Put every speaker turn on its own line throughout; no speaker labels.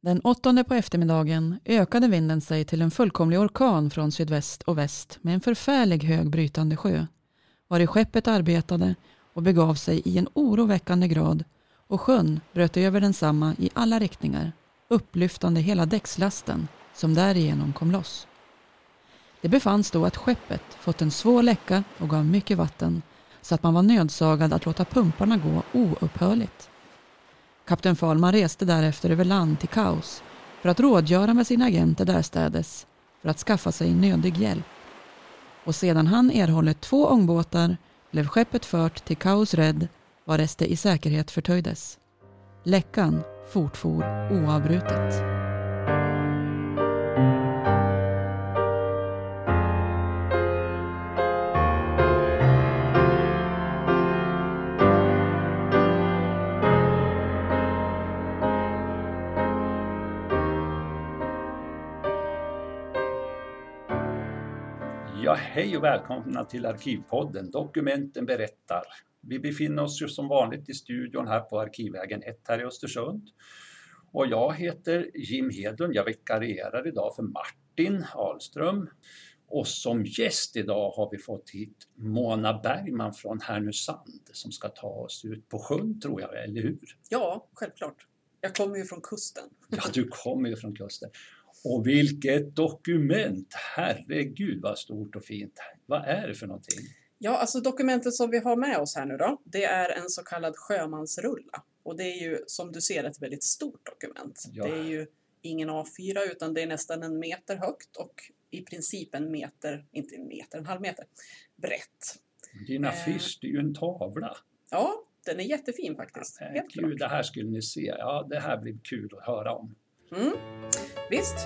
Den åttonde på eftermiddagen ökade vinden sig till en fullkomlig orkan från sydväst och väst med en förfärlig hög brytande sjö, vari skeppet arbetade och begav sig i en oroväckande grad och sjön bröt över densamma i alla riktningar, upplyftande hela däckslasten som därigenom kom loss. Det befanns då att skeppet fått en svår läcka och gav mycket vatten så att man var nödsagad att låta pumparna gå oupphörligt. Kapten Falman reste därefter över land till Kaos för att rådgöra med sina agenter därstädes för att skaffa sig nödig hjälp. Och sedan han erhållit två ångbåtar blev skeppet fört till Kaos Red varest det i säkerhet förtöjdes. Läckan fortfor oavbrutet.
Hej och välkomna till Arkivpodden Dokumenten berättar. Vi befinner oss ju som vanligt i studion här på Arkivvägen 1 här i Östersund. Och jag heter Jim Hedlund, jag vikarierar idag för Martin Ahlström. Och som gäst idag har vi fått hit Mona Bergman från Härnösand som ska ta oss ut på sjön tror jag, eller hur?
Ja, självklart. Jag kommer ju från kusten.
Ja, du kommer ju från kusten. Och vilket dokument! Herregud vad stort och fint. Vad är det för någonting?
Ja, alltså dokumentet som vi har med oss här nu då, det är en så kallad sjömansrulla. Och det är ju som du ser ett väldigt stort dokument.
Ja.
Det är ju ingen A4 utan det är nästan en meter högt och i princip en meter, inte en meter, en halv meter brett.
Din
Eh.
affisch, det är ju en tavla.
Ja, den är jättefin faktiskt.
Eh,
Helt
Gud,
klart.
det här skulle ni se. Ja, det här blir kul att höra om.
Mm. Visst.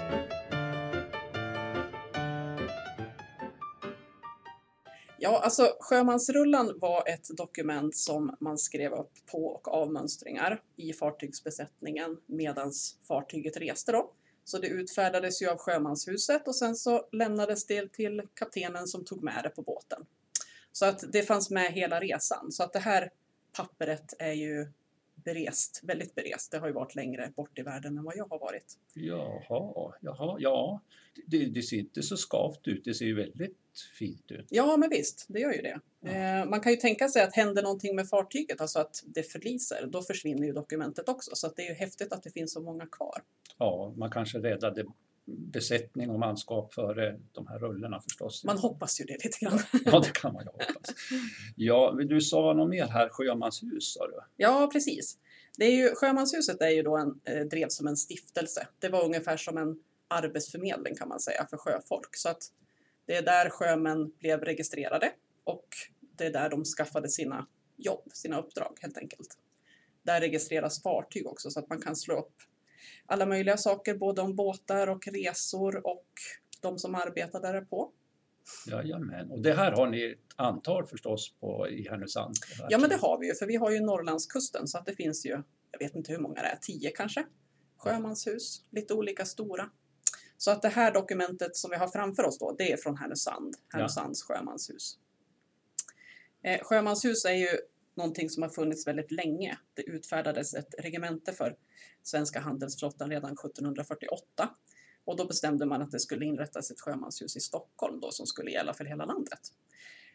Ja, alltså Sjömansrullan var ett dokument som man skrev upp på och av mönstringar i fartygsbesättningen medan fartyget reste då. Så det utfärdades ju av sjömanshuset och sen så lämnades det till kaptenen som tog med det på båten. Så att det fanns med hela resan. Så att det här pappret är ju berest, väldigt berest. Det har ju varit längre bort i världen än vad jag har varit.
Jaha, jaha, ja. Det, det ser inte så skavt ut, det ser ju väldigt fint ut.
Ja, men visst, det gör ju det. Eh, man kan ju tänka sig att händer någonting med fartyget, alltså att det förliser, då försvinner ju dokumentet också. Så det är ju häftigt att det finns så många kvar.
Ja, man kanske räddade besättning och manskap före de här rullorna förstås.
Man hoppas ju det lite grann.
Ja, det kan man ju hoppas. Ja, du sa något mer här, sjömanshus sa du?
Ja, precis. Det är ju, Sjömanshuset är ju då en, eh, drevs som en stiftelse. Det var ungefär som en arbetsförmedling kan man säga för sjöfolk. Så att det är där sjömän blev registrerade och det är där de skaffade sina jobb, sina uppdrag helt enkelt. Där registreras fartyg också så att man kan slå upp alla möjliga saker, både om båtar och resor och de som arbetar där på.
Jajamän, och det här har ni ett antal förstås på, i Härnösand?
Ja, men det har vi ju, för vi har ju Norrlandskusten så att det finns ju, jag vet inte hur många det är, tio kanske, sjömanshus, lite olika stora. Så att det här dokumentet som vi har framför oss då, det är från Härnösand, Härnösands sjömanshus. Eh, sjömanshus är ju någonting som har funnits väldigt länge. Det utfärdades ett regemente för svenska handelsflottan redan 1748. Och då bestämde man att det skulle inrättas ett sjömanshus i Stockholm då, som skulle gälla för hela landet.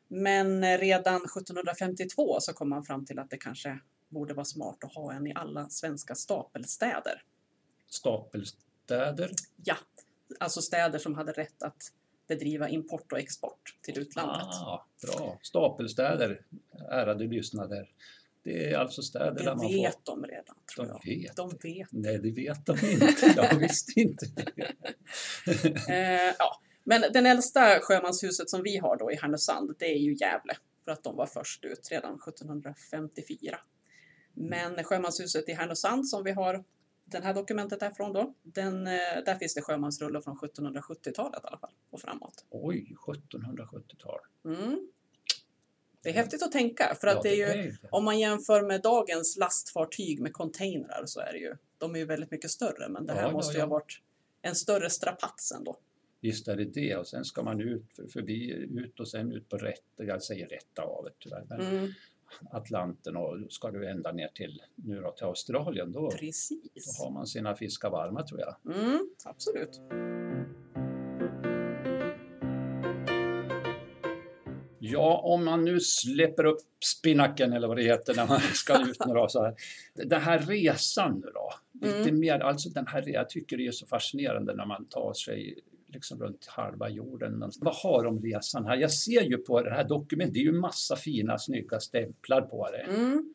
Men eh, redan 1752 så kom man fram till att det kanske borde vara smart att ha en i alla svenska stapelstäder.
Stapelstäder?
Ja, alltså städer som hade rätt att bedriva import och export till utlandet.
Ah, bra. Stapelstäder, ärade lyssnare. Det är alltså städer där
det
man
vet
får...
de redan, tror
De
jag.
vet.
De vet.
Nej, det vet de inte. Jag visste inte det.
Eh, ja. Men den äldsta sjömanshuset som vi har då i Härnösand, det är ju Gävle. För att de var först ut redan 1754. Men sjömanshuset i Härnösand som vi har det här dokumentet härifrån då, den, eh, där finns det sjömansrullar från 1770-talet i alla fall och framåt.
Oj, 1770-tal.
Mm. Det är häftigt att tänka för att
Ja,
det är ju,
är det.
om man jämför med dagens lastfartyg med containrar så är det ju, de är ju väldigt mycket större men det här
Ja,
måste ju
ja.
ha varit en större strapats ändå.
Visst är det det. Och sen ska man ut för- förbi, ut och sen ut på rätt, jag säger rätta havet tyvärr. Men
Mm.
Atlanten och ska du ända ner till, nu då, till Australien då,
Precis.
då har man sina fiskar varma tror jag.
Mm, absolut.
Ja, om man nu släpper upp spinacken eller vad det heter när man ska ut nu då, så här. Den här resan nu då, lite
Mm.
mer, alltså den här, jag tycker det är så fascinerande när man tar sig liksom runt halva jorden. Vad har de resan här? Jag ser ju på det här dokumentet, det är ju massa fina snygga stämplar på det.
Mm.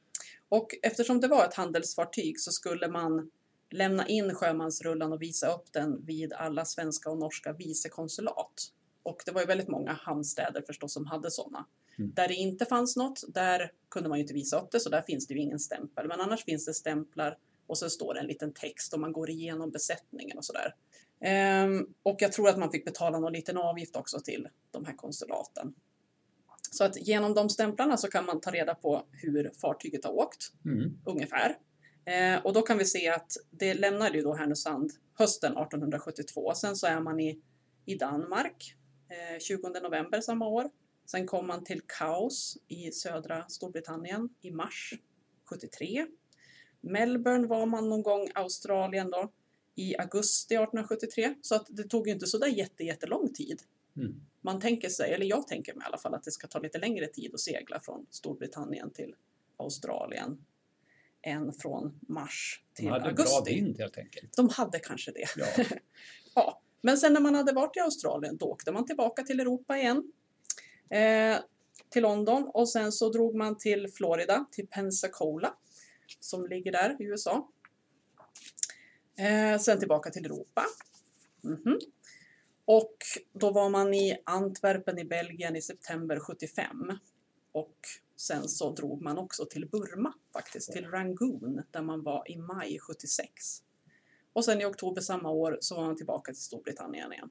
Och eftersom det var ett handelsfartyg så skulle man lämna in sjömansrullan och visa upp den vid alla svenska och norska vicekonsulat. Och det var ju väldigt många hamnstäder förstås som hade sådana.
Mm.
Där det inte fanns något, där kunde man ju inte visa upp det så där finns det ju ingen stämpel. Men annars finns det stämplar och så står det en liten text och man går igenom besättningen och sådär. Ehm, och jag tror att man fick betala någon liten avgift också till de här konsulaten. Så att genom de stämplarna så kan man ta reda på hur fartyget har åkt,
Mm.
ungefär. Eh, och då kan vi se att det lämnade ju då Härnösand hösten 1872. Sen så är man i, i Danmark eh, 20 november samma år. Sen kom man till Kaos i södra Storbritannien i mars 73. Melbourne var man någon gång, Australien då, i augusti 1873. Så att det tog inte så där jätte, jättelång tid.
Mm.
Man tänker sig, eller jag tänker mig i alla fall, att det ska ta lite längre tid att segla från Storbritannien till Australien än från mars
De
till
hade bra
augusti.
vind helt enkelt.
De hade kanske det.
Ja.
Ja, men sen när man hade varit i Australien då åkte man tillbaka till Europa igen. Eh, till London och sen så drog man till Florida, till Pensacola som ligger där i USA. Eh, sen tillbaka till Europa. Mhm. Och då var man i Antwerpen i Belgien i september 75. Och sen så drog man också till Burma faktiskt, till Rangoon där man var i maj 76. Och sen i oktober samma år så var man tillbaka till Storbritannien igen.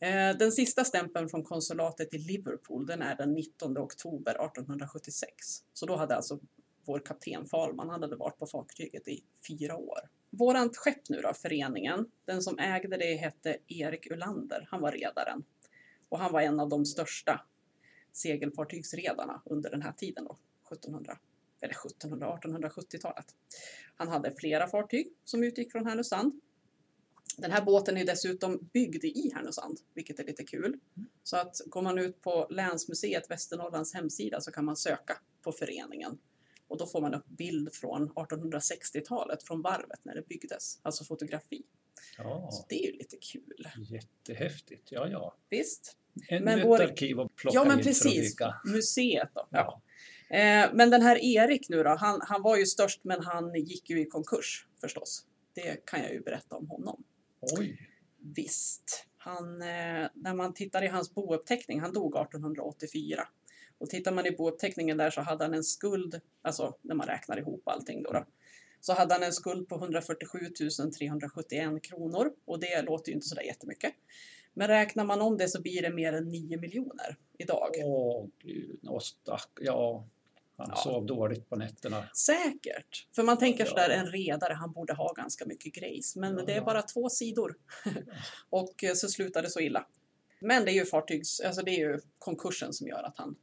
Eh, Den sista stämpeln från konsulatet i Liverpool den är den 19 oktober 1876. Så då hade alltså vår kapten Falman han hade varit på fartyget i fyra år. Vårant skepp nu då, föreningen, den som ägde det hette Erik Ulander. Han var redaren. Och han var en av de största segelfartygsredarna under den här tiden då, 1700, eller 1700, 1870-talet. Han hade flera fartyg som utgick från Härnösand. Den här båten är dessutom byggd i Härnösand, vilket är lite kul. Så att går man ut på Länsmuseet Västernorrlands hemsida så kan man söka på föreningen. Och då får man upp bild från 1860-talet från varvet när det byggdes, alltså fotografi. Så
ja,
det är ju lite kul.
jättehäftigt. Ja, ja.
Visst?
Ännu
Men
ett
vår-
arkiv att plocka
Ja men precis, museet då. Ja.
Ja.
Eh, men den här Erik nu då, han, han var ju störst men han gick ju i konkurs förstås. Det kan jag ju berätta om honom.
Oj,
Visst. Han, eh, när man tittar i hans bouppteckning, han dog 1884. Och tittar man i bouppteckningen där så hade han en skuld, alltså när man räknar ihop allting då, då så hade han en skuld på 147 371 kronor och det låter ju inte sådär jättemycket. Men räknar man om det så blir det mer än 9 miljoner idag.
åh gud, åh, stack. Ja, han
Ja.
sov dåligt på nätterna.
Säkert. För man tänker
Ja.
sådär, en redare, han borde ha ganska mycket grejs. Men
Ja.
det är bara två sidor. och så slutar det så illa. Men det är ju fartygs, alltså det är ju konkursen som gör att han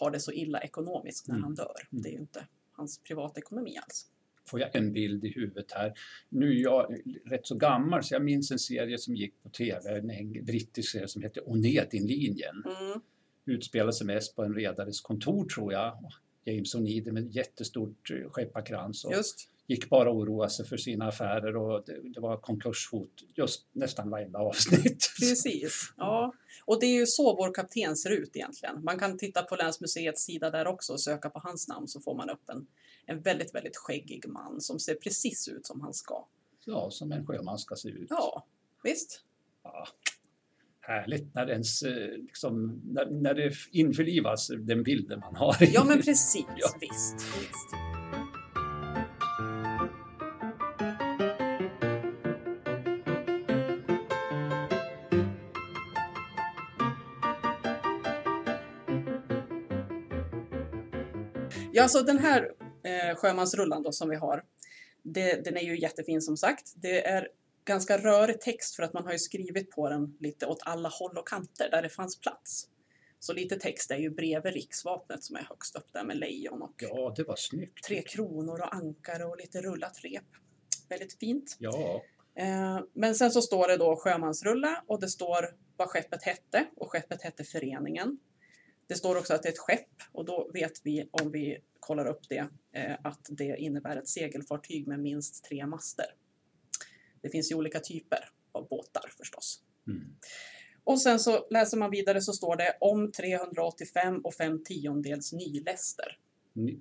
har det så illa ekonomiskt när
Mm.
han dör.
Mm.
Det är ju inte hans privatekonomi alls.
Får jag en bild i huvudet här. Nu är jag rätt så gammal så jag minns en serie som gick på tv, en brittisk serie som hette Onedinlinjen.
Mm.
Utspelade sig mest på en redares kontor tror jag. James O'Neill med jättestort eh, skepparkrans och
Just.
Gick bara och oroade sig för sina affärer och det, det var konkurshot just nästan varenda avsnitt.
Precis. Ja. Och det är ju så vår kapten ser ut egentligen. Man kan titta på Länsmuseets sida där också och söka på hans namn så får man upp en, en väldigt, väldigt skäggig man som ser precis ut som han ska.
Ja, som en sjöman ska se ut.
Ja, visst.
Ja, härligt när, ens, eh, liksom, när, när det införlivas, den bilden man har.
Ja, men precis.
Ja.
Visst, visst. Ja, så den här eh, sjömansrullan då som vi har, det, den är ju jättefin som sagt. Det är ganska rörig text för att man har ju skrivit på den lite åt alla håll och kanter där det fanns plats. Så lite text är ju bredvid riksvapnet som är högst upp där med lejon och
Ja, det var snyggt.
tre kronor och ankare och lite rullat rep. Väldigt fint.
Ja,
Eh, Men sen så står det då sjömansrulla och det står vad skeppet hette och skeppet hette Föreningen. Det står också att det är ett skepp och då vet vi om vi kollar upp det eh, att det innebär ett segelfartyg med minst tre master. Det finns ju olika typer av båtar förstås.
mm.
Och sen så läser man vidare så står det om 385 och 5 tiondels nyläster.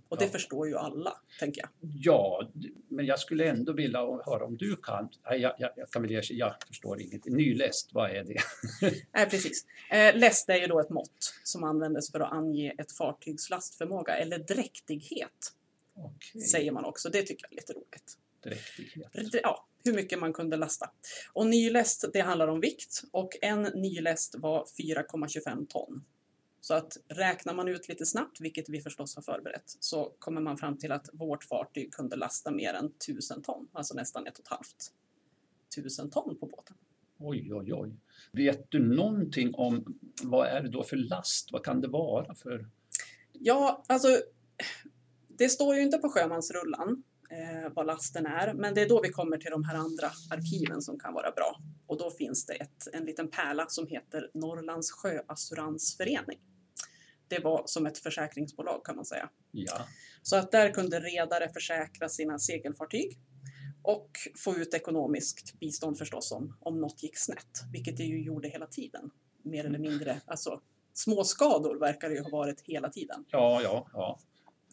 Och det
ja.
förstår ju alla, tänker jag.
Ja, men jag skulle ändå vilja höra om du kan. Nej, jag, jag, jag kan väl erkänna, jag förstår inget. Nyläst, vad är det?
Nej, precis. Eh, läst är ju då ett mått som användes för att ange ett fartygs lastförmåga eller dräktighet,
Okej,
säger man också. Det tycker jag är lite roligt.
dräktighet.
Ja, hur mycket man kunde lasta. Och nyläst, det handlar om vikt och en nyläst var 4,25 ton. Så att räknar man ut lite snabbt, vilket vi förstås har förberett, så kommer man fram till att vårt fartyg kunde lasta mer än 1000 ton, alltså nästan ett och ett halvt tusen ton på båten.
Oj, oj, oj. Vet du någonting om vad är det då för last? Vad kan det vara för?
Ja, alltså det står ju inte på sjömansrullan eh, vad lasten är, men det är då vi kommer till de här andra arkiven som kan vara bra. Och då finns det ett, en liten pärla som heter Norrlands sjöassuransförening. Det var som ett försäkringsbolag kan man säga.
Ja,
Så att där kunde redare försäkra sina segelfartyg och få ut ekonomiskt bistånd förstås om, om något gick snett, vilket det ju gjorde hela tiden. Mer eller mindre, alltså små skador verkar det ju ha varit hela tiden.
ja, ja. ja.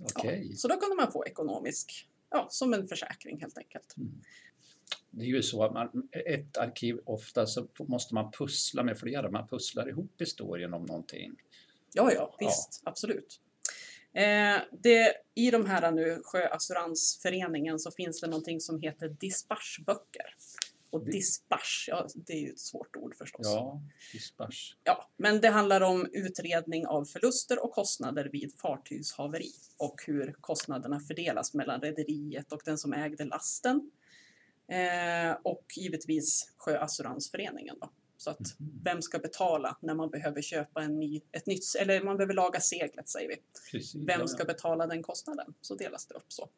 Okej.
Ja, så då kunde man få ekonomisk, ja, som en försäkring helt enkelt.
Det är ju så att man, ett arkiv ofta så måste man pussla med flera. Man pusslar ihop historien om någonting.
Ja, ja, visst, absolut. Eh, det, I de här nu Sjöassuransföreningen så finns det någonting som heter dispatchböcker. Och dispatch, ja, det är ju ett svårt ord förstås.
Ja, dispatch.
Ja, men det handlar om utredning av förluster och kostnader vid fartygshaveri och hur kostnaderna fördelas mellan rederiet och den som ägde lasten. Eh, och givetvis Sjöassuransföreningen. Då. Så att vem ska betala när man behöver köpa en ny, ett nytt, eller man behöver laga seglet säger vi.
Precis.
Vem
ja,
ska betala den kostnaden? Så delas det upp så.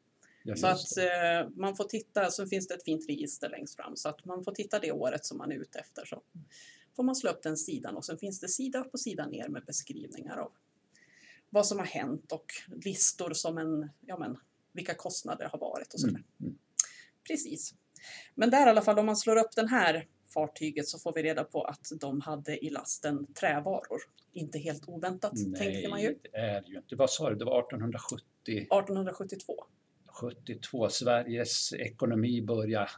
ja,
Så att eh, man får titta, så finns det ett fint register längst fram så att man får titta det året som man är ute efter. Så får man slå upp den sidan och sen finns det sida upp och sida ner med beskrivningar av vad som har hänt och listor som en, ja men, vilka kostnader har varit och sådär.
Mm, mm.
Precis. Men där i alla fall, om man slår upp den här fartyget så får vi reda på att de hade i lasten trävaror. Inte helt oväntat, tänker man ju.
Nej, det är ju inte. Vad sa du? Det var 1870,
1872.
72. Sveriges ekonomi började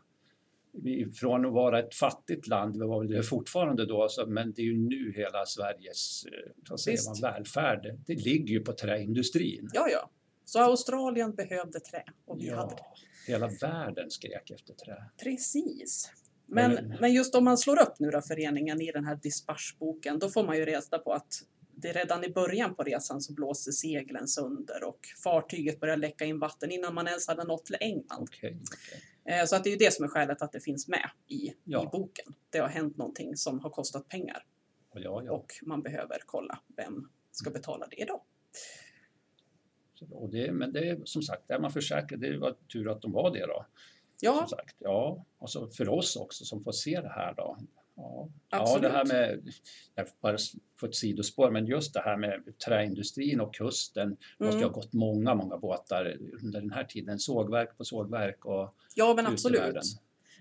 från att vara ett fattigt land, det var väl det fortfarande då, men det är ju nu hela Sveriges eh, vad säger
Visst.
man, välfärd, det ligger ju på träindustrin.
Ja, ja. Så Australien behövde trä och vi hade det.
hela världen skrek efter trä.
Precis. Men,
Men-
men just om man slår upp nu då föreningen i den här dispatchboken, då får man ju reda på att det redan i början på resan så blåste seglen sönder och fartyget började läcka in vatten innan man ens hade nått till England.
Okej, okej.
Eh, Så att det är ju det som är skälet att det finns med i,
Ja.
i boken. Det har hänt någonting som har kostat pengar
Ja, ja.
och man behöver kolla vem ska betala det då.
Och det, men det är som sagt, är man försäkrad, det var tur att de var det då.
Ja,
Som sagt, ja. Och så för oss också som får se det här då. Ja, ja
Absolut.
det här med, jag får bara få ett sidospår, men just det här med träindustrin och kusten. Det måste ju ha
Mm.
gått många, många båtar under den här tiden. Sågverk på sågverk och
ja men absolut.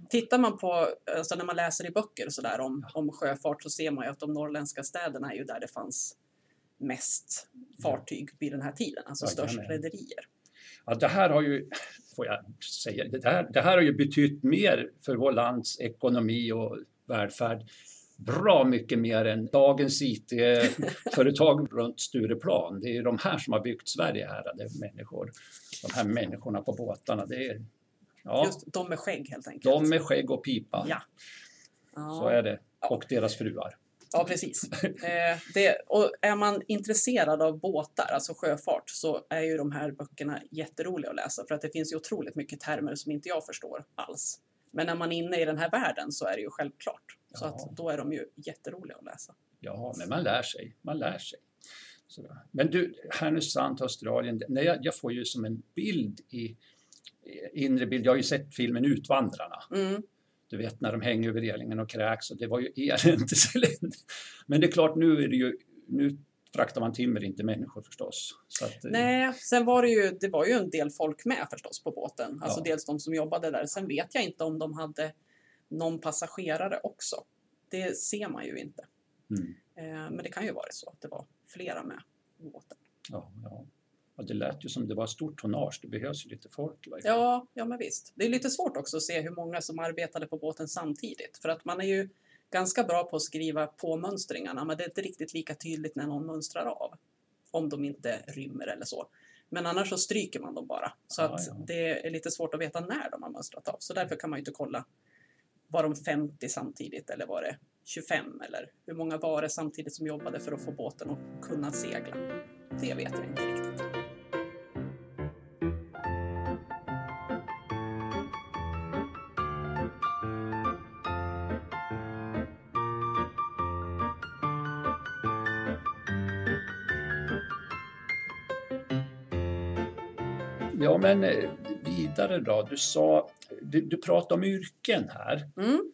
Tittar man på, alltså när man läser i böcker och sådär om, om sjöfart så ser man ju att de norrländska städerna är ju där det fanns mest fartyg vid den här tiden, alltså störst
Jajamän.
rederier.
Ja, det här har ju, får jag säga, det här, det här har ju betytt mer för vår lands ekonomi och välfärd. Bra mycket mer än dagens IT-företag runt Stureplan. Det är de här som har byggt Sverige här, det är människor. De här människorna på båtarna, det är ja,
Just de med skägg helt enkelt.
de med skägg och pipa.
Ja.
Så är det. Och deras fruar.
Ja, precis. Eh, det, och är man intresserad av båtar, alltså sjöfart, så är ju de här böckerna jätteroliga att läsa för att det finns ju otroligt mycket termer som inte jag förstår alls. Men när man är inne i den här världen så är det ju självklart. Så
Ja.
att då är de ju jätteroliga att läsa.
Ja, men man lär sig. Man lär sig. Sådär. Men du, Härnösand, Australien, när jag, jag får ju som en bild i inre bild, jag har ju sett filmen Utvandrarna.
Mm.
Du vet när de hänger över relingen och kräks och det var ju eländeselände. Men det är klart, nu är det ju, nu fraktar man timmer, inte människor förstås. Att, eh,
Nej, sen var det ju, det var ju en del folk med förstås på båten. Alltså
Ja.
dels de som jobbade där. Sen vet jag inte om de hade någon passagerare också. Det ser man ju inte.
Mm.
Eh, men det kan ju vara så att det var flera med på båten.
Ja, ja. Ja, det lät ju som det var stort tonnage, det behövs ju lite folk. fall.
Ja, ja men visst. Det är lite svårt också att se hur många som arbetade på båten samtidigt. För att man är ju ganska bra på att skriva på mönstringarna, men det är inte riktigt lika tydligt när någon mönstrar av. Om de inte rymmer eller så. Men annars så stryker man dem bara. Så
Ja,
att
ja.
det är lite svårt att veta när de har mönstrat av. Så därför kan man ju inte kolla. Var de 50 samtidigt eller var det 25? Eller hur många var det samtidigt som jobbade för att få båten att kunna segla? Det vet jag inte riktigt.
Ja, men eh, vidare då. Du sa, du, du pratade om yrken här.
Mm.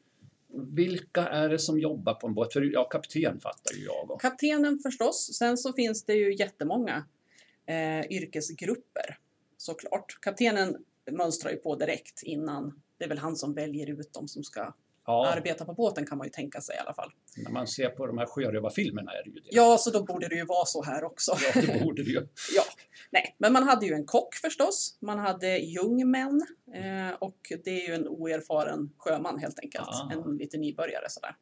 Vilka är det som jobbar på en båt? För ja, kapten fattar ju jag. om.
Kaptenen förstås. Sen så finns det ju jättemånga eh, yrkesgrupper såklart. Kaptenen mönstrar ju på direkt innan. Det är väl han som väljer ut de som ska
Ja,
arbeta på båten kan man ju tänka sig i alla fall.
när man ser på de här sjörövarfilmerna är det ju det.
Ja, så då borde det ju vara så här också.
Ja, det borde det ju.
Ja, nej, men man hade ju en kock förstås. Man hade jungmän eh, och det är ju en oerfaren sjöman helt enkelt.
Ah.
En lite nybörjare sådär.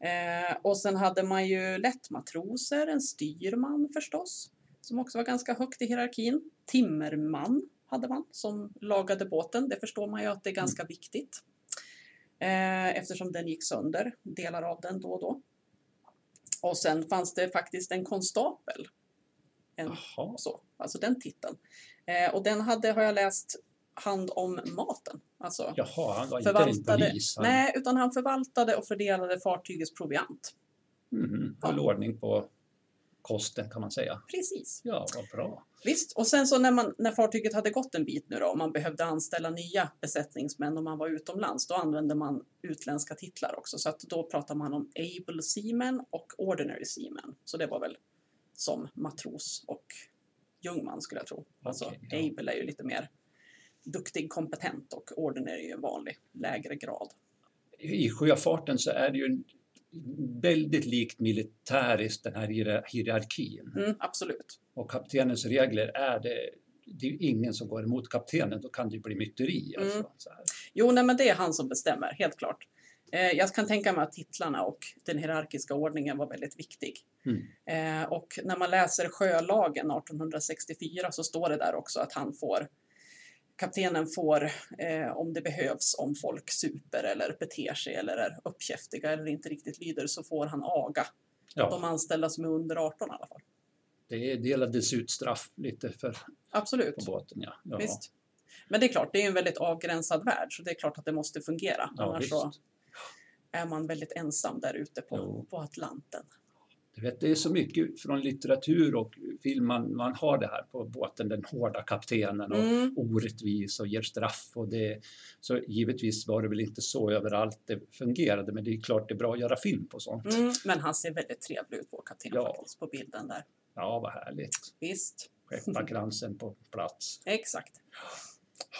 Eh, och sen hade man ju lättmatroser, en styrman förstås, som också var ganska högt i hierarkin. Timmerman hade man som lagade båten. Det förstår man ju att det är ganska viktigt. Eh, eftersom den gick sönder, delar av den då och då. Och sen fanns det faktiskt en konstapel en så, alltså den titeln. Eh, och den hade, har jag läst, hand om maten. Alltså
Jaha, han var inte
förvaltade,
polis. Han
nej, utan han förvaltade och fördelade fartygets proviant.
mhm, höll ordning på kosten kan man säga.
Precis.
Ja, vad bra.
Visst, och sen så när, man, när fartyget hade gått en bit nu då och man behövde anställa nya besättningsmän och man var utomlands, då använde man utländska titlar också. Så att då pratar man om able seamen och ordinary seamen. Så det var väl som matros och jungman skulle jag tro. Alltså
Okej, ja.
able är ju lite mer duktig, kompetent och ordinary är ju en vanlig lägre grad.
I sjöfarten så är det ju väldigt likt militäriskt den här hier- hierarkin.
Mm, absolut.
Och kaptenens regler är det, det är ingen som går emot kaptenen, då kan det bli myteri. Alltså,
Mm.
så här.
Jo, nej, men det är han som bestämmer, helt klart. Eh, jag kan tänka mig att titlarna och den hierarkiska ordningen var väldigt viktig.
Mm.
Eh, och när man läser sjölagen 1864 så står det där också att han får Kaptenen får, eh, om det behövs, om folk super eller beter sig eller är uppkäftiga eller inte riktigt lyder, så får han aga.
Ja,
De anställda som är under 18 i alla fall.
det delades ut straff lite för,
Absolut.
på båten. Ja. Ja,
Visst. Men det är klart, det är en väldigt avgränsad värld, så det är klart att det måste fungera.
Ja,
Annars är man väldigt ensam där ute på,
Jo.
på Atlanten.
Du vet, det är så mycket från litteratur och film man, man har det här på båten, den hårda kaptenen och
Mm.
orättvis och ger straff. Och det, så givetvis var det väl inte så överallt det fungerade, men det är klart det är bra att göra film på sånt.
Mm. Men han ser väldigt trevlig ut, vår kapten,
Ja.
faktiskt, på bilden där.
Ja, vad härligt.
Visst,
Skepparkransen på plats.
exakt.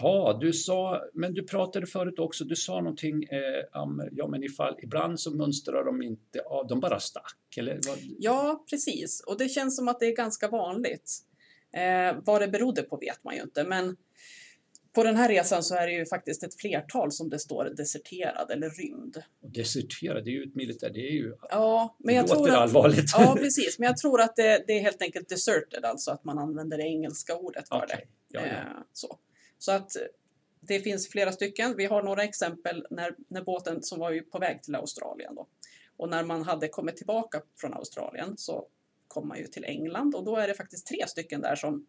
Ja, du sa, men du pratade förut också, du sa någonting eh, om, ja men ifall, ibland så mönstrar de inte av, de bara stack, eller? Vad?
Ja, precis. Och det känns som att det är ganska vanligt. Eh, vad det berodde på vet man ju inte, men på den här resan så är det ju faktiskt ett flertal som det står deserterad eller rymd.
Och desertera, det är ju ett militär, det är ju,
Ja, men
det
jag tror att,
allvarligt.
Ja, precis. Men jag tror att det, det är helt enkelt deserted, alltså att man använder det engelska ordet för det.
Okej, ja, ja.
Eh, så. Så att eh, det finns flera stycken. Vi har några exempel när, när båten som var ju på väg till Australien då. Och när man hade kommit tillbaka från Australien så kom man ju till England och då är det faktiskt tre stycken där som,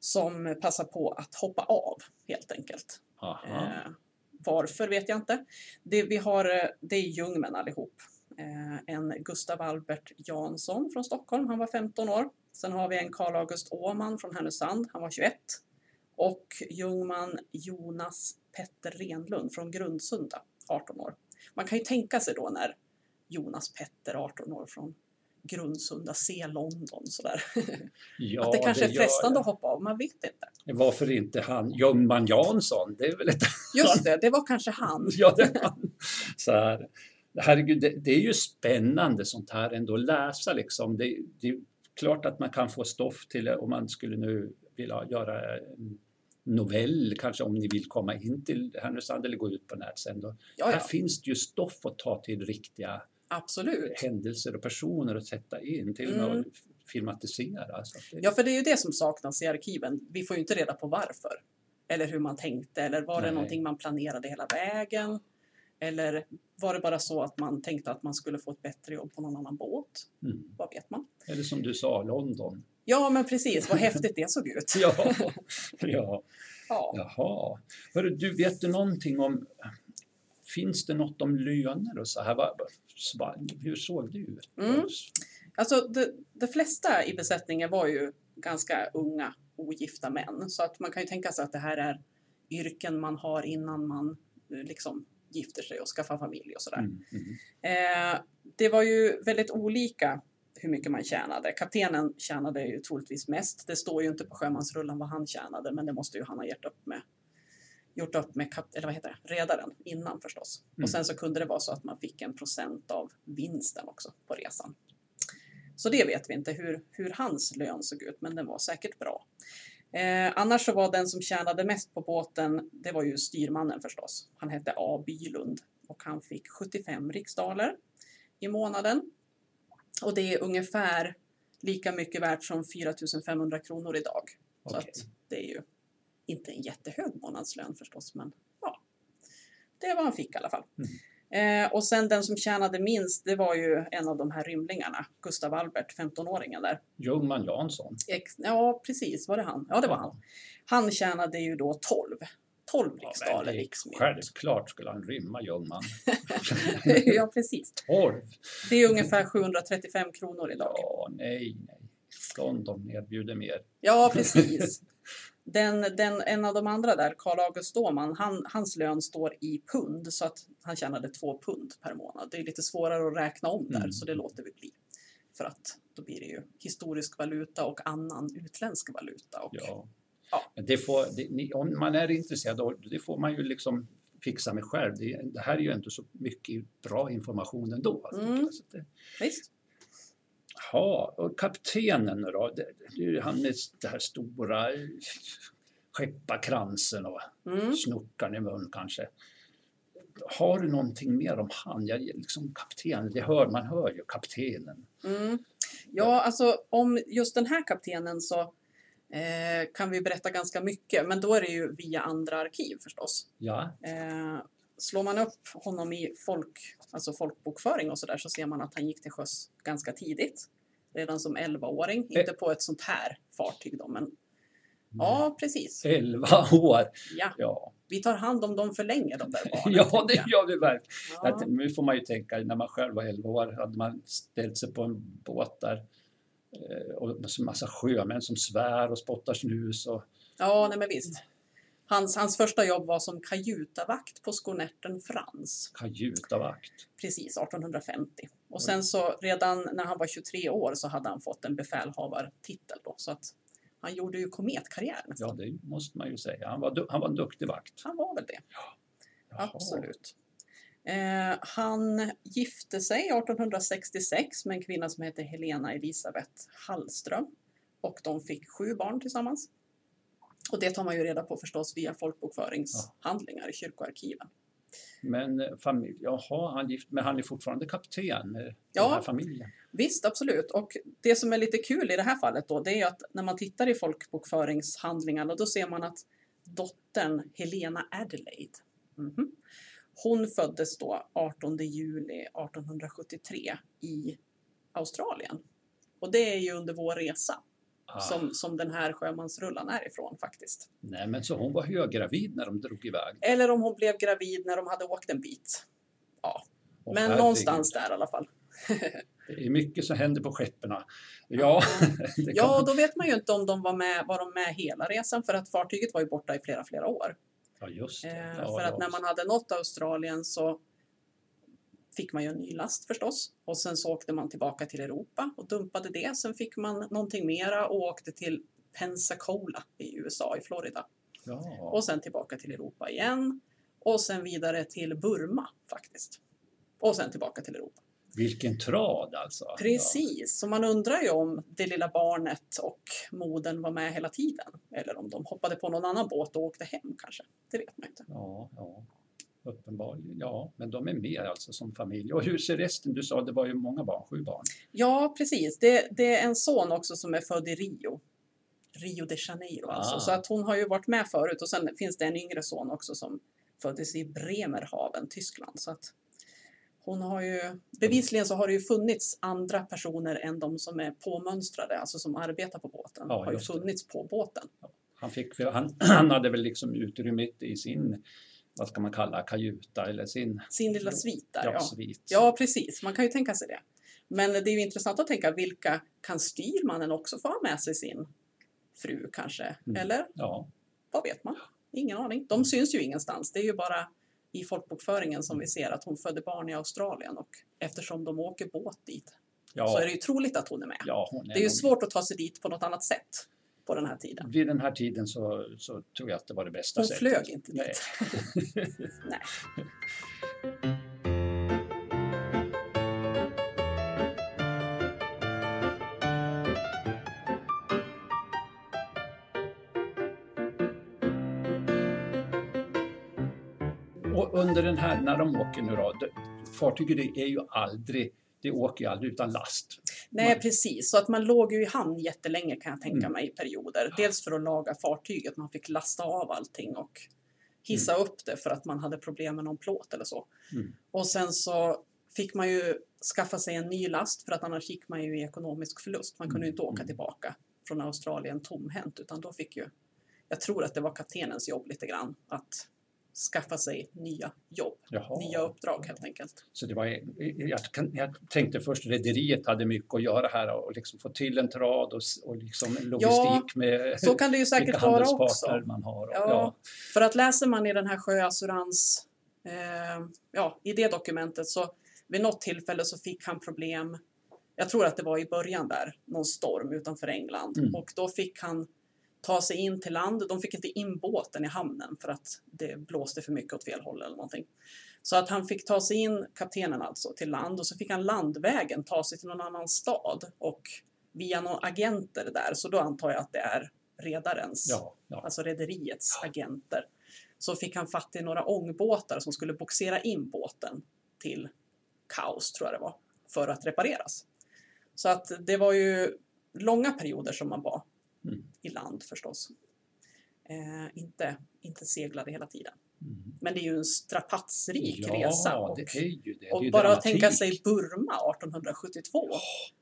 som passar på att hoppa av helt enkelt. Eh, varför vet jag inte. Det, vi har, eh, det är jungmän allihop. eh, en Gustav Albert Jansson från Stockholm, han var 15 år. Sen har vi en Karl August Åman från Härnösand, han var 21. Och Ljungman Jonas Petter Renlund från Grundsunda, 18 år. Man kan ju tänka sig då när Jonas Petter, 18 år från Grundsunda, se London sådär.
Ja,
att det kanske är
gör
frestande
det.
att hoppa av, man vet inte.
Varför inte han Ljungman Jansson? Det är väl ett...
Just det, det var kanske han.
ja, det är han. Så här. Herregud, det, det är ju spännande sånt här ändå att läsa liksom. Det, det är klart att man kan få stoff till det om man skulle nu vilja göra en novell, kanske om ni vill komma in till Härnösand eller gå ut på nät sen. Då.
Ja,
Här
ja,
finns det ju stoff att ta till riktiga
absolut.
händelser och personer att sätta in, till och med
Mm.
filmatisera. Det,
Ja, för det är ju det som saknas i arkiven. Vi får ju inte reda på varför. Eller hur man tänkte, eller var det
Nej.
någonting man planerade hela vägen? Eller var det bara så att man tänkte att man skulle få ett bättre jobb på någon annan båt?
mm.
Vad vet man?
Eller som du sa, London.
Ja, men precis, vad häftigt det såg ut.
Ja, ja.
Ja.
Jaha. Hörru, du, vet du någonting om... Finns det något om löner och så här? Hur såg det ut?
Mm. Alltså, de, de flesta i besättningen var ju ganska unga, ogifta män. Så att man kan ju tänka sig att det här är yrken man har innan man eh, liksom gifter sig och skaffar familj och sådär.
Mm, mm.
Eh, det var ju väldigt olika hur mycket man tjänade. Kaptenen tjänade ju troligtvis mest. Det står ju inte på sjömansrullan vad han tjänade, men det måste ju han ha gjort upp med, gjort upp med kap, eller vad heter det, redaren innan förstås.
Mm.
Och sen så kunde det vara så att man fick en procent av vinsten också på resan. Så det vet vi inte hur, hur hans lön såg ut, men den var säkert bra. Eh, annars så var den som tjänade mest på båten, det var ju styrmannen förstås. Han hette A. Bylund och han fick 75 riksdaler i månaden. Och det är ungefär lika mycket värt som 4 500 kronor idag. Så
Okej.
att det är ju inte en jättehög månadslön förstås, men ja, det är vad han fick i alla fall. Eh, och sen den som tjänade minst, det var ju en av de här rymlingarna, Gustav Albert, 15-åringen där.
Ljungman Jansson.
Ex- ja, precis, var det han? Ja, det var han. Han tjänade ju då 12. 12
Ja, men
riksdaler
är
riksmynt.
Självklart skulle han rymma Ljungman.
ja, precis.
12?
Det är ungefär 735 kronor idag.
Ja, nej, nej. London erbjuder mer.
Ja, precis. Den, den, en av de andra där, Karl August Åman, han, hans lön står i pund så att han tjänade två pund per månad. Det är lite svårare att räkna om där
Mm.
så det låter vi bli. För att då blir det ju historisk valuta och annan utländsk valuta. Och,
Ja.
Ja.
Men Det får, det, om man är intresserad, det får man ju liksom fixa med själv. Det, det här är ju inte så mycket bra information ändå. tycker
Mm.
jag. Så det,
Visst?
Ja, och kaptenen då? Det, det är ju han med det här stora skepparkransen och
Mm.
snockaren i mun kanske. Har du någonting mer om han? Jag, liksom kapten, det hör, man hör ju kaptenen.
Mm. Ja, alltså om just den här kaptenen så eh, kan vi berätta ganska mycket, men då är det ju via andra arkiv förstås.
Ja,
Eh, slår man upp honom i folk, alltså folkbokföring och sådär så ser man att han gick till sjöss ganska tidigt. Redan som 11-åring, inte på ett sånt här fartyg då, men ja, precis.
11 år.
Ja,
Ja,
vi tar hand om dem för länge de där barnen.
ja det gör vi verkligen.
Ja.
Nu får man ju tänka, när man själv var 11 år hade man ställt sig på en båt där eh, och så massa sjömän som svär och spottar snus. Och,
Ja, nej men visst. Hans, hans första jobb var som kajutavakt på skonerten Frans.
kajutavakt.
Precis, 1850. Och sen så redan när han var 23 år så hade han fått en befälhavartitel då. Så att han gjorde ju kometkarriär nästan.
Ja, det måste man ju säga. Han var, han var en duktig vakt.
Han var väl det,
Jaha.
absolut. Eh, han gifte sig 1866 med en kvinna som heter Helena Elisabeth Hallström. Och de fick sju barn tillsammans. Och det tar man ju reda på förstås via folkbokföringshandlingar i kyrkoarkiven.
Men eh, familj, jaha, han gift, men han är fortfarande kapten med
Ja.
den här familjen.
Visst, absolut. Och det som är lite kul i det här fallet då, det är att när man tittar i folkbokföringshandlingarna, då ser man att dottern Helena Adelaide, mhm, hon föddes då 18 juli 1873 i Australien. Och det är ju under vår resa
Ah,
som, som den här sjömansrullan är ifrån faktiskt.
Nej, men så hon var höggravid när de drog iväg.
Eller om hon blev gravid när de hade åkt en bit. Ja,
Åh,
men någonstans där i alla fall.
Det är mycket som händer på skeppen. Ja,
Ja, och då vet man ju inte om de var med, var de med hela resan för att fartyget var ju borta i flera, flera år.
Ja just det.
Eh,
Ja,
för att när man hade nått Australien så fick man ju en ny last förstås. Och sen så åkte man tillbaka till Europa och dumpade det. Sen fick man någonting mera och åkte till Pensacola i USA, i Florida.
Ja.
Och sen tillbaka till Europa igen. Och sen vidare till Burma faktiskt. Och sen tillbaka till Europa.
Vilken trad alltså.
Precis, så man undrar ju om det lilla barnet och modern var med hela tiden. Eller om de hoppade på någon annan båt och åkte hem kanske. Det vet man inte.
Ja, ja. Uppenbarligen. Ja, men de är med alltså som familj. Och hur ser resten? Du sa det var ju många barn, sju barn.
Ja, precis. Det, det är en son också som är född i Rio. Rio de Janeiro alltså.
Ah.
Så att hon har ju varit med förut och sen finns det en yngre son också som föddes i Bremerhaven, Tyskland. Så att hon har ju, bevisligen så har det ju funnits andra personer än de som är påmönstrade, alltså som arbetar på båten.
Ja,
har ju
just det.
funnits på båten.
Han, fick, han, han hade väl liksom utrymmet i sin, vad ska man kalla, kajuta eller sin
Sin lilla svit där,
ja,
ja.
svit.
Ja, precis. Man kan ju tänka sig det. Men det är ju intressant att tänka vilka kan styrmannen också få ha med sig sin fru kanske?
Mm.
Eller
Ja,
vad vet man? Ingen aning. De syns ju ingenstans. Det är ju bara i folkbokföringen som vi ser att hon födde barn i Australien och eftersom de åker båt dit
ja,
så är det ju troligt att hon är med.
ja, hon
Det är ju svårt att ta sig dit på något annat sätt på den här tiden.
Vid den här tiden så, så tror jag att det var det bästa
Hon
sättet.
flög inte
Nej.
dit. Nej.
Och under den här, när de åker nu då, fartyget är ju aldrig, det åker ju aldrig utan last.
Nej,
Man-
precis. Så att man låg ju i hamn jättelänge kan jag tänka
Mm.
mig i perioder. Dels för att laga fartyget, man fick lasta av allting och hissa
Mm.
upp det för att man hade problem med någon plåt eller så.
Mm.
Och sen så fick man ju skaffa sig en ny last för att annars gick man ju i ekonomisk förlust. Man kunde ju inte åka
Mm.
tillbaka från Australien tomhänt utan då fick ju, jag tror att det var kaptenens jobb lite grann, att skaffa sig nya jobb,
Jaha.
nya uppdrag helt enkelt.
Så det var, jag, jag tänkte först rederiet hade mycket att göra här och liksom få till en trad och, och liksom logistik med
Så kan det ju säkert vara också.
man har. Och,
Ja.
ja.
För att läser man i den här Sjöassurans, eh, ja, i det dokumentet så vid något tillfälle så fick han problem, jag tror att det var i början där, någon storm utanför England
Mm.
och då fick han ta sig in till land. De fick inte in båten i hamnen för att det blåste för mycket åt fel håll eller någonting. Så att han fick ta sig in, kaptenen alltså, till land och så fick han landvägen ta sig till någon annan stad och via några agenter där, så då antar jag att det är redarens
Ja, ja.
alltså rederiets agenter, så fick han fatt i några ångbåtar som skulle boxera in båten till kaos, tror jag det var, för att repareras. Så att det var ju långa perioder som man var
Mm.
i land förstås. Eh, inte, inte seglade hela tiden.
Mm.
Men det är ju en strapatsrik
ja,
resa. Och,
det är ju det. det
och
ju
bara att tänka sig Burma 1872.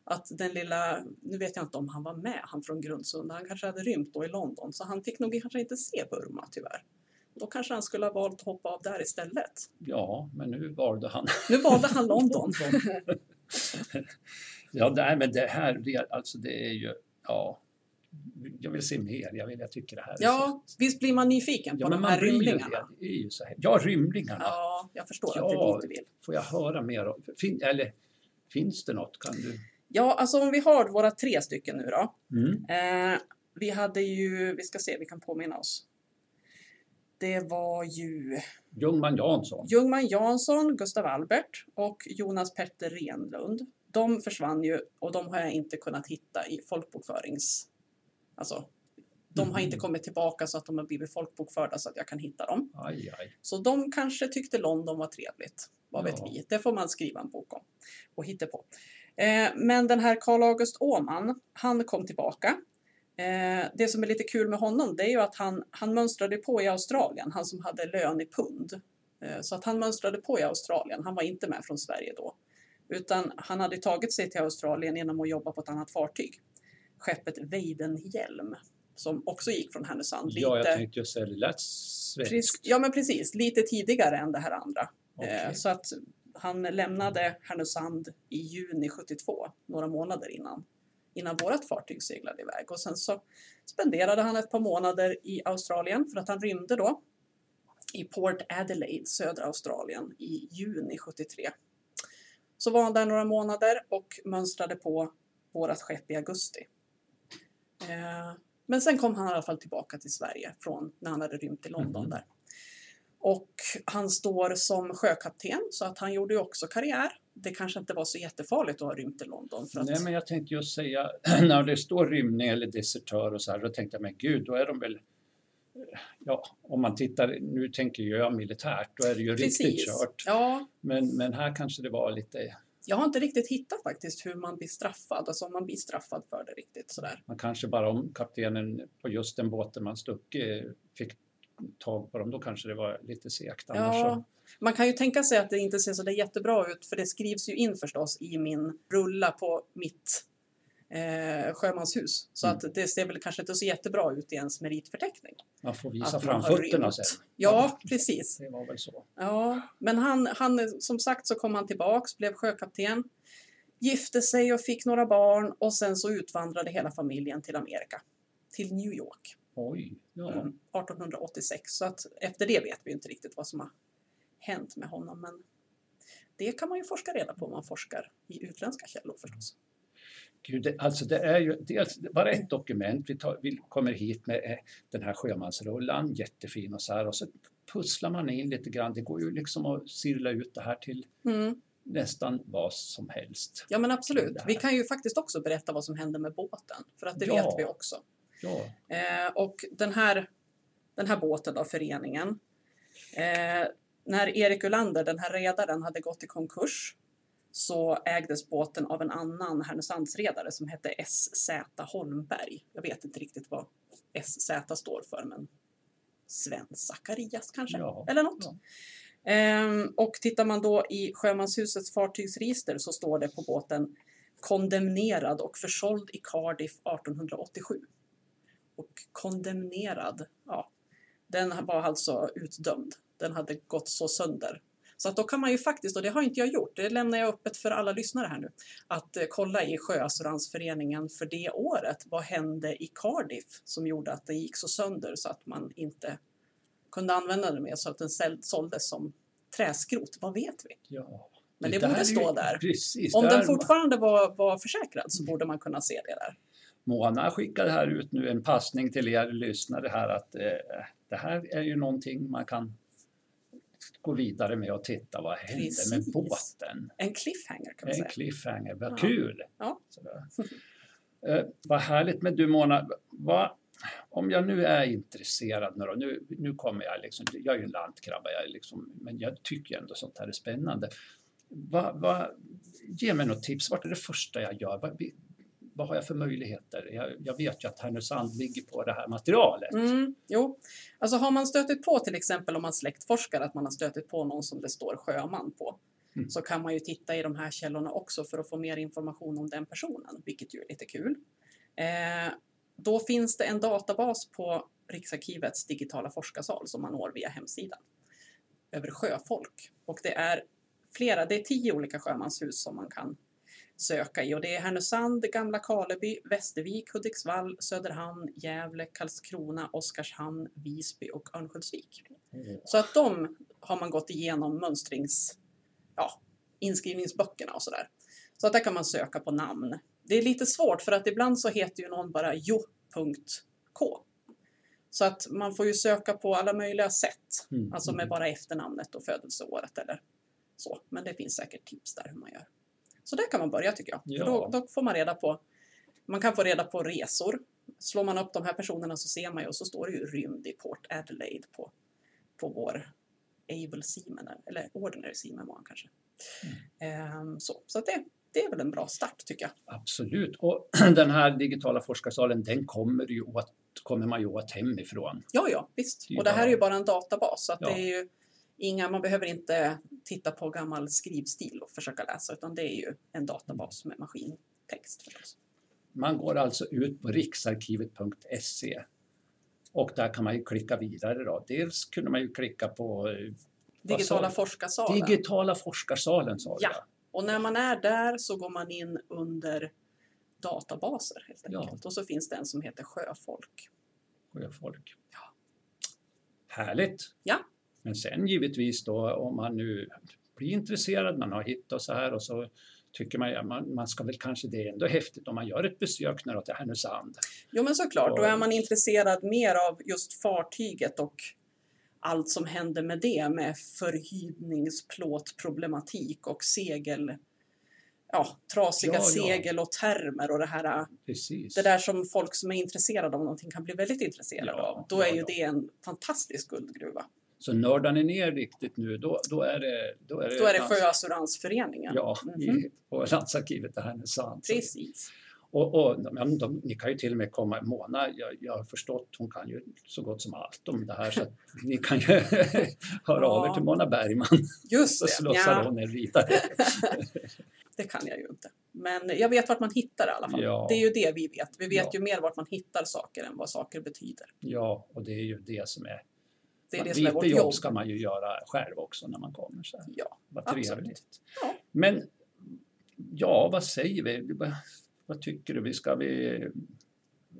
Att den lilla, nu vet jag inte om han var med, han från Grundsunda, han kanske hade rymt då i London, så han fick nog kanske inte se Burma tyvärr. Då kanske han skulle ha valt att hoppa av där istället.
Ja, men nu valde han
Nu valde han London.
ja, nej, men det här, det, alltså det är ju, ja, jag vill se mer. Jag, vill, jag tycker det här är
Ja,
så...
visst blir man nyfiken på
Ja,
de här rymlingarna?
det. Det är ju så här. Ja, rymlingarna.
Ja, jag förstår
Ja.
att det är dit du vill.
Får jag höra mer om, fin, eller finns det något? Kan du?
Ja, alltså om vi har våra tre stycken nu då.
Mm.
Eh, vi hade ju, vi ska se, vi kan påminna oss. Det var ju
Ljungman Jansson.
Ljungman Jansson, Gustav Albert och Jonas Petter Renlund. De försvann ju och de har jag inte kunnat hitta i folkbokförings... Alltså, de har inte kommit tillbaka så att de har blivit folkbokförda så att jag kan hitta dem.
Aj, aj.
Så de kanske tyckte London var trevligt. Vad vet
Ja.
vi? Det får man skriva en bok om och hitta på. Eh, men den här Karl August Åman, han kom tillbaka. Eh, det som är lite kul med honom det är ju att han, han mönstrade på i Australien, han som hade lön i pund. Eh, så att han mönstrade på i Australien, han var inte med från Sverige då. Utan han hade tagit sig till Australien genom att jobba på ett annat fartyg. Skeppet Weidenhjelm, som också gick från Härnösand.
Ja, jag
lite-
tänkte just säga det lät svenskt.
Ja men precis, lite tidigare än det här andra. Eh, så att han lämnade Härnösand i juni 72, några månader innan, innan vårt fartyg seglade iväg. Och sen så spenderade han ett par månader i Australien för att han rymde då i Port Adelaide, södra Australien, i juni 73. Så var han där några månader och mönstrade på vårat skepp i augusti. Eh, men sen kom han i alla fall tillbaka till Sverige från när han hade rymt till London
Mhm.
där. Och han står som sjökapten så att han gjorde ju också karriär. Det kanske inte var så jättefarligt att ha rymt till London. Att,
Nej, men jag tänkte just säga, när det står rymning eller desertör och så här, då tänkte jag, men gud, då är de väl... Ja, om man tittar, nu tänker jag militärt, då är det ju riktigt kört.
Ja,
Men, men här kanske det var lite,
jag har inte riktigt hittat faktiskt hur man blir straffad, alltså om man blir straffad för det riktigt sådär.
man kanske bara om kaptenen på just den båten man stuckit fick tag på dem, då kanske det var lite segt.
Ja, man kan ju tänka sig att det inte ser så där jättebra ut för det skrivs ju in förstås i min rulla på mitt eh, sjömanshus. Så
Mm.
att det ser väl kanske inte så jättebra ut i ens meritförteckning.
man får visa
att man
fram
har
fötterna
rymt.
sen.
Ja, precis.
Det var väl så.
Ja, men han, han, som sagt så kom han tillbaks, blev sjökapten, gifte sig och fick några barn och sen så utvandrade hela familjen till Amerika, till New York,
Oj, ja.
mm, 1886. Så att efter det vet vi inte riktigt vad som har hänt med honom, men det kan man ju forska reda på om man forskar i utländska källor förstås.
Gud, alltså det är ju dels bara ett dokument, vi, tar, vi kommer hit med eh, den här sjömansrullan, jättefin och så här och så pusslar man in lite grann. Det går ju liksom att sirla ut det här till
Mm.
nästan vad som helst.
Ja men absolut. Vi kan ju faktiskt också berätta vad som hände med båten, för att det
Ja.
vet vi också.
Ja,
Eh, och den här, den här båten då, föreningen. Eh, när Erik Ulander, den här redaren, hade gått i konkurs så ägdes båten av en annan Härnösandsredare som hette SZ Holmberg. Jag vet inte riktigt vad SZ står för, men Sven Zacharias kanske?
Ja,
Eller något.
ja.
Ehm, och tittar man då i Sjömanshusets fartygsregister så står det på båten kondemnerad och försåld i Cardiff 1887. Och kondemnerad, ja, den var alltså utdömd. Den hade gått så sönder. Så att då kan man ju faktiskt, och det har inte jag gjort, det lämnar jag öppet för alla lyssnare här nu, att eh, kolla i Sjöassuransföreningen för det året. Vad hände i Cardiff som gjorde att den gick så sönder så att man inte kunde använda den mer så att den såldes som träskrot? Vad vet vi?
ja.
Men det
där
borde
är ju-
stå där.
Precis,
Om
där
den fortfarande var, var försäkrad så borde man kunna se det där.
Mona skickar här ut nu en passning till er lyssnare här att eh, det här är ju någonting man kan gå vidare med och titta vad hände med båten.
En cliffhanger kan man
En
säga.
cliffhanger, vad
Ja.
kul!
Ja.
Eh, vad härligt med du Mona. Vad, om jag nu är intresserad nu då, nu, nu kommer jag liksom, jag är ju en lantkrabba, jag liksom, men jag tycker ändå sånt här är spännande. Vad, vad, ge mig något tips, vart är det första jag gör? Vad, har jag för möjligheter? Jag, jag vet ju att Härnösand ligger på det här materialet.
Mm, jo, alltså har man stötit på till exempel om man släktforskar att man har stötit på någon som det står sjöman på
Mm.
så kan man ju titta i de här källorna också för att få mer information om den personen, vilket ju är lite kul. Eh, då finns det en databas på Riksarkivets digitala forskarsal som man når via hemsidan över sjöfolk. Och det är flera, det är tio olika sjömanshus som man kan söka i och det är Härnösand, Gamla Karleby, Västervik, Hudiksvall, Söderhamn, Gävle, Karlskrona, Oskarshamn, Visby och Örnsköldsvik. Så att de har man gått igenom mönstrings, ja, inskrivningsböckerna och sådär. Så att där kan man söka på namn. Det är lite svårt för att ibland så heter ju någon bara jo.k. Så att man får ju söka på alla möjliga sätt.
Mm,
Alltså med
mm.
bara efternamnet och födelseåret eller så. Men det finns säkert tips där hur man gör. Så där kan man börja tycker jag.
Ja.
För då, då får man reda på, man kan få reda på resor. Slår man upp de här personerna så ser man ju och så står det ju rymd i Port Adelaide på, på vår Able Seaman, eller Ordinary Seaman var han kanske. Ehm, så så att det, det är väl en bra start tycker jag.
Absolut. Och den här digitala forskarsalen, den kommer, ju åt, kommer man ju åt hemifrån.
Ja, ja, visst. Och det här är ju bara en databas så att
Ja.
det är ju inga, man behöver inte titta på gammal skrivstil och försöka läsa utan det är ju en databas med maskintext förstås.
Man går alltså ut på riksarkivet.se och där kan man ju klicka vidare. Då. Dels kunde man ju klicka på eh,
Digitala forskarsalen.
Digitala forskarsalen sa
Ja. Och när man är där så går man in under databaser helt
Ja.
enkelt. Och så finns det en som heter Sjöfolk.
Sjöfolk. Härligt!
Ja.
Men sen givetvis då om man nu blir intresserad, man har hittat så här och så tycker man, ja, man, man ska väl kanske, det är ändå häftigt om man gör ett besök när till Härnösand.
Jo men såklart, då
Och-
är man intresserad mer av just fartyget och allt som händer med det med förhydningsplåtproblematik och segel, ja, trasiga
Ja, ja.
segel och termer och det här
Precis.
det där som folk som är intresserade av någonting kan bli väldigt intresserade
Ja,
av. Då är ju det en fantastisk guldgruva.
Så nördar ni ner riktigt nu, då, då är det... Då är det,
Då är det Sjöassuransföreningen.
Ja,
Mhm.
i, på Landsarkivet i Härnösand. Så-
Precis.
Och, och de, de, ni kan ju till och med komma, Mona, jag, jag har förstått, hon kan ju så gott som allt om det här så att ni kan ju höra av er
Ja.
till Mona Bergman
Just
så
det.
slussar
Ja,
hon er vidare.
det kan jag ju inte. Men jag vet vart man hittar i alla fall.
Ja.
Det är ju det vi vet. Vi vet
Ja.
ju mer vart man hittar saker än vad saker betyder.
Ja, och det är ju det som är...
Det är det som är vårt
jobb
jobb.
ska man ju göra själv också när man kommer. Så här.
Ja,
Vad trevligt.
Ja.
Men ja, vad säger vi? Vad, tycker du? Vi ska vi...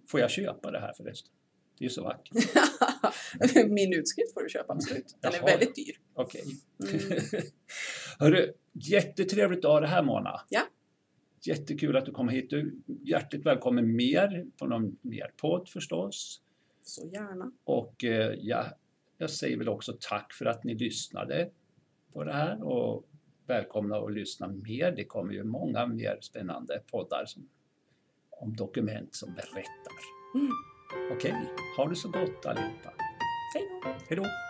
Får jag köpa det här förresten? Det är ju så vackert.
Min utskrift får du köpa absolut. Den är väldigt dyr.
Okej.
Mm.
Hörru, jättetrevligt att ha det här Mona.
Ja.
Jättekul att du kom hit. Du är hjärtligt välkommen mer på någon mer podd förstås.
Så gärna.
Och eh, ja, jag säger väl också tack för att ni lyssnade på det här och välkomna att lyssna mer. Det kommer ju många mer spännande poddar som, om dokument som berättar.
Mm.
Okej, ha det så gott allihopa. Hej då!